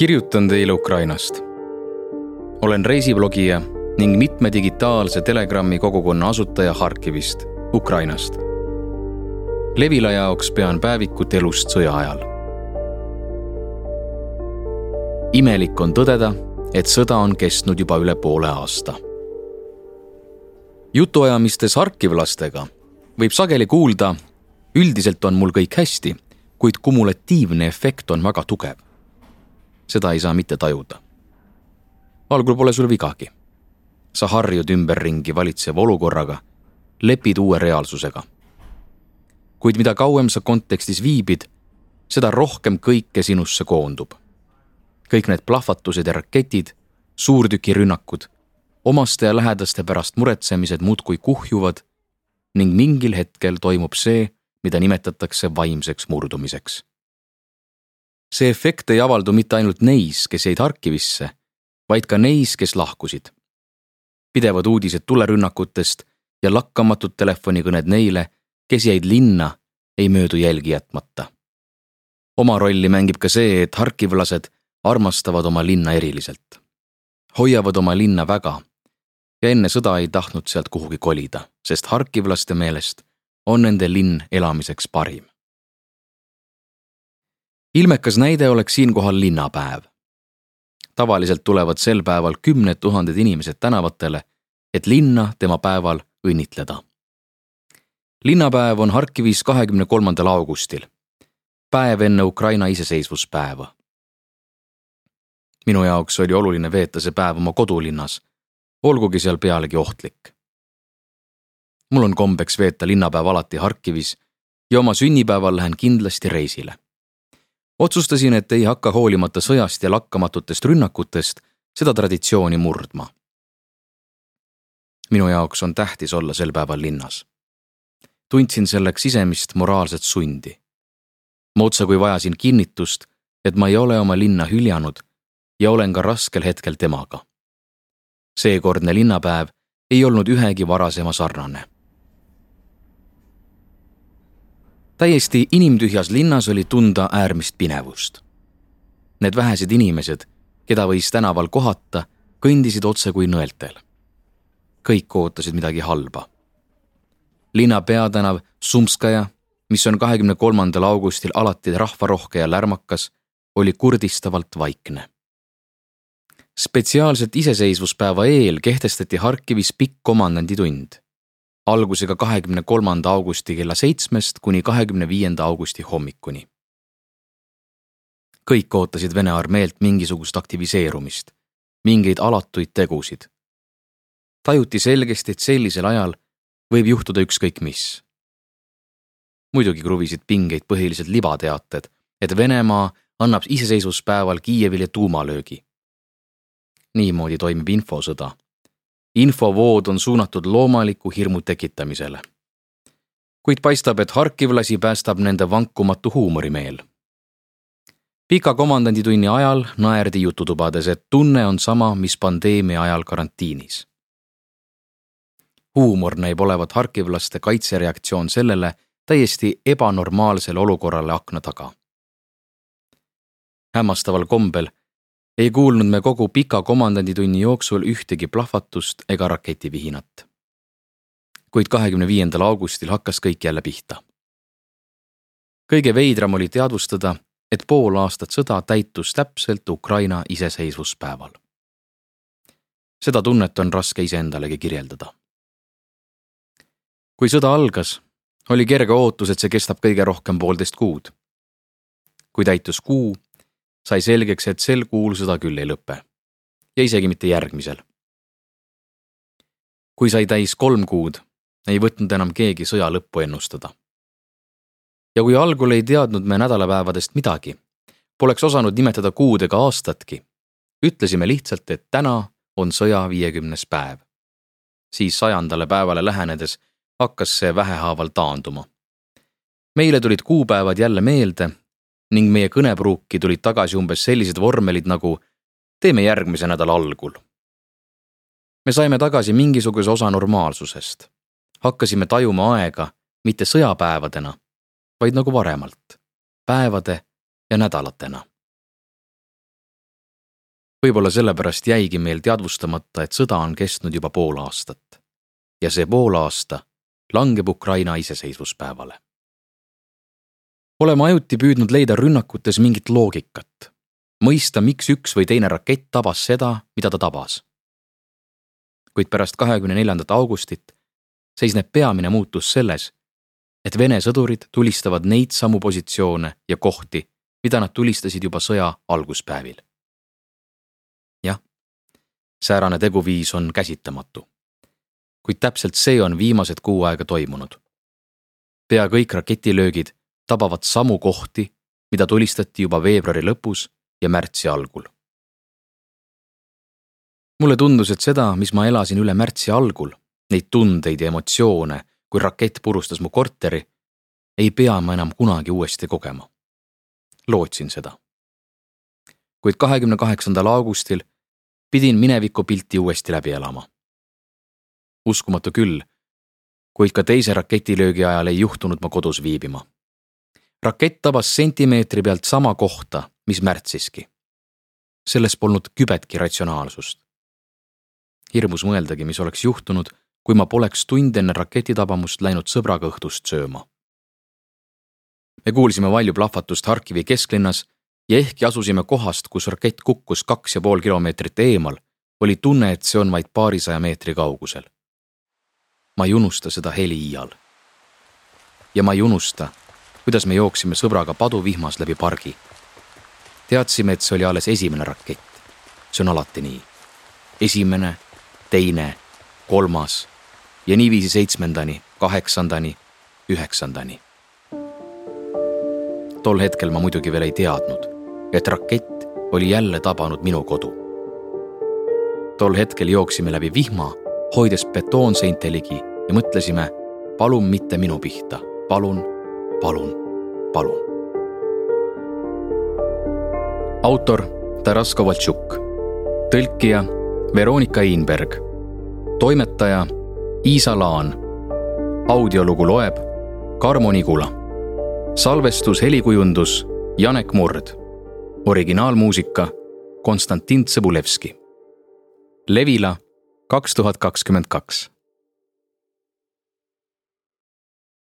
kirjutan teile Ukrainast. olen reisiblogija ning mitme digitaalse Telegrami kogukonna asutaja Harkivist, Ukrainast. Levila jaoks pean päevikut elust sõja ajal. imelik on tõdeda, et sõda on kestnud juba üle poole aasta. jutuajamistes harkivlastega võib sageli kuulda, üldiselt on mul kõik hästi, kuid kumulatiivne efekt on väga tugev seda ei saa mitte tajuda. algul pole sul vigagi. sa harjud ümberringi valitseva olukorraga, lepid uue reaalsusega. kuid mida kauem sa kontekstis viibid, seda rohkem kõike sinusse koondub. kõik need plahvatused ja raketid, suurtükirünnakud, omaste ja lähedaste pärast muretsemised muudkui kuhjuvad ning mingil hetkel toimub see, mida nimetatakse vaimseks murdumiseks see efekt ei avaldu mitte ainult neis, kes jäid Harkivisse, vaid ka neis, kes lahkusid. pidevad uudised tulerünnakutest ja lakkamatud telefonikõned neile, kes jäid linna, ei möödu jälgi jätmata. oma rolli mängib ka see, et harkivlased armastavad oma linna eriliselt. hoiavad oma linna väga ja enne sõda ei tahtnud sealt kuhugi kolida, sest harkivlaste meelest on nende linn elamiseks parim ilmekas näide oleks siinkohal linnapäev. tavaliselt tulevad sel päeval kümned tuhanded inimesed tänavatele, et linna tema päeval õnnitleda. linnapäev on Harkivis kahekümne kolmandal augustil, päev enne Ukraina iseseisvuspäeva. minu jaoks oli oluline veeta see päev oma kodulinnas, olgugi seal pealegi ohtlik. mul on kombeks veeta linnapäev alati Harkivis ja oma sünnipäeval lähen kindlasti reisile otsustasin, et ei hakka hoolimata sõjast ja lakkamatutest rünnakutest seda traditsiooni murdma. minu jaoks on tähtis olla sel päeval linnas. tundsin selleks sisemist moraalset sundi. ma otsekui vajasin kinnitust, et ma ei ole oma linna hüljanud ja olen ka raskel hetkel temaga. seekordne linnapäev ei olnud ühegi varasema sarnane täiesti inimtühjas linnas oli tunda äärmist pinevust. Need vähesed inimesed, keda võis tänaval kohata, kõndisid otse kui nõeltel. kõik ootasid midagi halba. linna peatänav Sumskaja, mis on kahekümne kolmandal augustil alati rahvarohke ja lärmakas, oli kurdistavalt vaikne. spetsiaalselt iseseisvuspäeva eel kehtestati Harkivis pikk komandanditund algusega kahekümne kolmanda augusti kella seitsmest kuni kahekümne viienda augusti hommikuni. kõik ootasid Vene armeelt mingisugust aktiviseerumist, mingeid alatuid tegusid. tajuti selgesti, et sellisel ajal võib juhtuda ükskõik mis. muidugi kruvisid pingeid põhiliselt libateated, et Venemaa annab iseseisvuspäeval Kiievile tuumalöögi. niimoodi toimib infosõda infovood on suunatud loomaliku hirmu tekitamisele. kuid paistab, et harkivlasi päästab nende vankumatu huumorimeel. pika komandanditunni ajal naerdi jututubades, et tunne on sama, mis pandeemia ajal karantiinis. huumor näib olevat harkivlaste kaitsereaktsioon sellele täiesti ebanormaalsele olukorrale akna taga. hämmastaval kombel ei kuulnud me kogu pika komandanditunni jooksul ühtegi plahvatust ega raketivihinat. kuid kahekümne viiendal augustil hakkas kõik jälle pihta. kõige veidram oli teadvustada, et pool aastat sõda täitus täpselt Ukraina iseseisvuspäeval. seda tunnet on raske iseendalegi kirjeldada. kui sõda algas, oli kerge ootus, et see kestab kõige rohkem poolteist kuud. kui täitus kuu sai selgeks, et sel kuul sõda küll ei lõpe. ja isegi mitte järgmisel. kui sai täis kolm kuud, ei võtnud enam keegi sõja lõppu ennustada. ja kui algul ei teadnud me nädalapäevadest midagi, poleks osanud nimetada kuud ega aastatki, ütlesime lihtsalt, et täna on sõja viiekümnes päev. siis sajandale päevale lähenedes hakkas see vähehaaval taanduma. meile tulid kuupäevad jälle meelde ning meie kõnepruuki tulid tagasi umbes sellised vormelid nagu teeme järgmise nädala algul. me saime tagasi mingisuguse osa normaalsusest. hakkasime tajuma aega mitte sõjapäevadena, vaid nagu varemalt, päevade ja nädalatena. võib-olla sellepärast jäigi meil teadvustamata, et sõda on kestnud juba pool aastat. ja see pool aasta langeb Ukraina iseseisvuspäevale. Oleme ajuti püüdnud leida rünnakutes mingit loogikat, mõista, miks üks või teine rakett tabas seda, mida ta tabas. kuid pärast kahekümne neljandat augustit seisneb peamine muutus selles, et Vene sõdurid tulistavad neid samu positsioone ja kohti, mida nad tulistasid juba sõja alguspäevil. jah, säärane teguviis on käsitamatu. kuid täpselt see on viimased kuu aega toimunud. pea kõik raketilöögid tabavad samu kohti, mida tulistati juba veebruari lõpus ja märtsi algul. mulle tundus, et seda, mis ma elasin üle märtsi algul, neid tundeid ja emotsioone, kui rakett purustas mu korteri, ei pea ma enam kunagi uuesti kogema. lootsin seda. kuid kahekümne kaheksandal augustil pidin minevikupilti uuesti läbi elama. uskumatu küll, kuid ka teise raketilöögi ajal ei juhtunud ma kodus viibima. Rakett tabas sentimeetri pealt sama kohta, mis märtsiski. selles polnud kübetki ratsionaalsust. hirmus mõeldagi, mis oleks juhtunud kui ma poleks tund enne raketitabamust läinud sõbraga õhtust sööma. me kuulsime valju plahvatust Harkivi kesklinnas ja ehkki asusime kohast, kus rakett kukkus kaks ja pool kilomeetrit eemal, oli tunne, et see on vaid paarisaja meetri kaugusel. ma ei unusta seda heli iial. ja ma ei unusta, kuidas me jooksime sõbraga paduvihmas läbi pargi. teadsime, et see oli alles esimene rakett. see on alati nii. esimene, teine, kolmas ja niiviisi seitsmendani, kaheksandani, üheksandani. tol hetkel ma muidugi veel ei teadnud, et rakett oli jälle tabanud minu kodu. tol hetkel jooksime läbi vihma, hoides betoonseinte ligi ja mõtlesime, palun mitte minu pihta, palun, palun, palun. autor Taras Kovaltšuk, tõlkija Veronika Einberg, toimetaja Iisa Laan. audiolugu loeb Karmo Nigula. salvestus, helikujundus Janek Murd. originaalmuusika Konstantin Tsõbulevski. Levila kaks tuhat kakskümmend kaks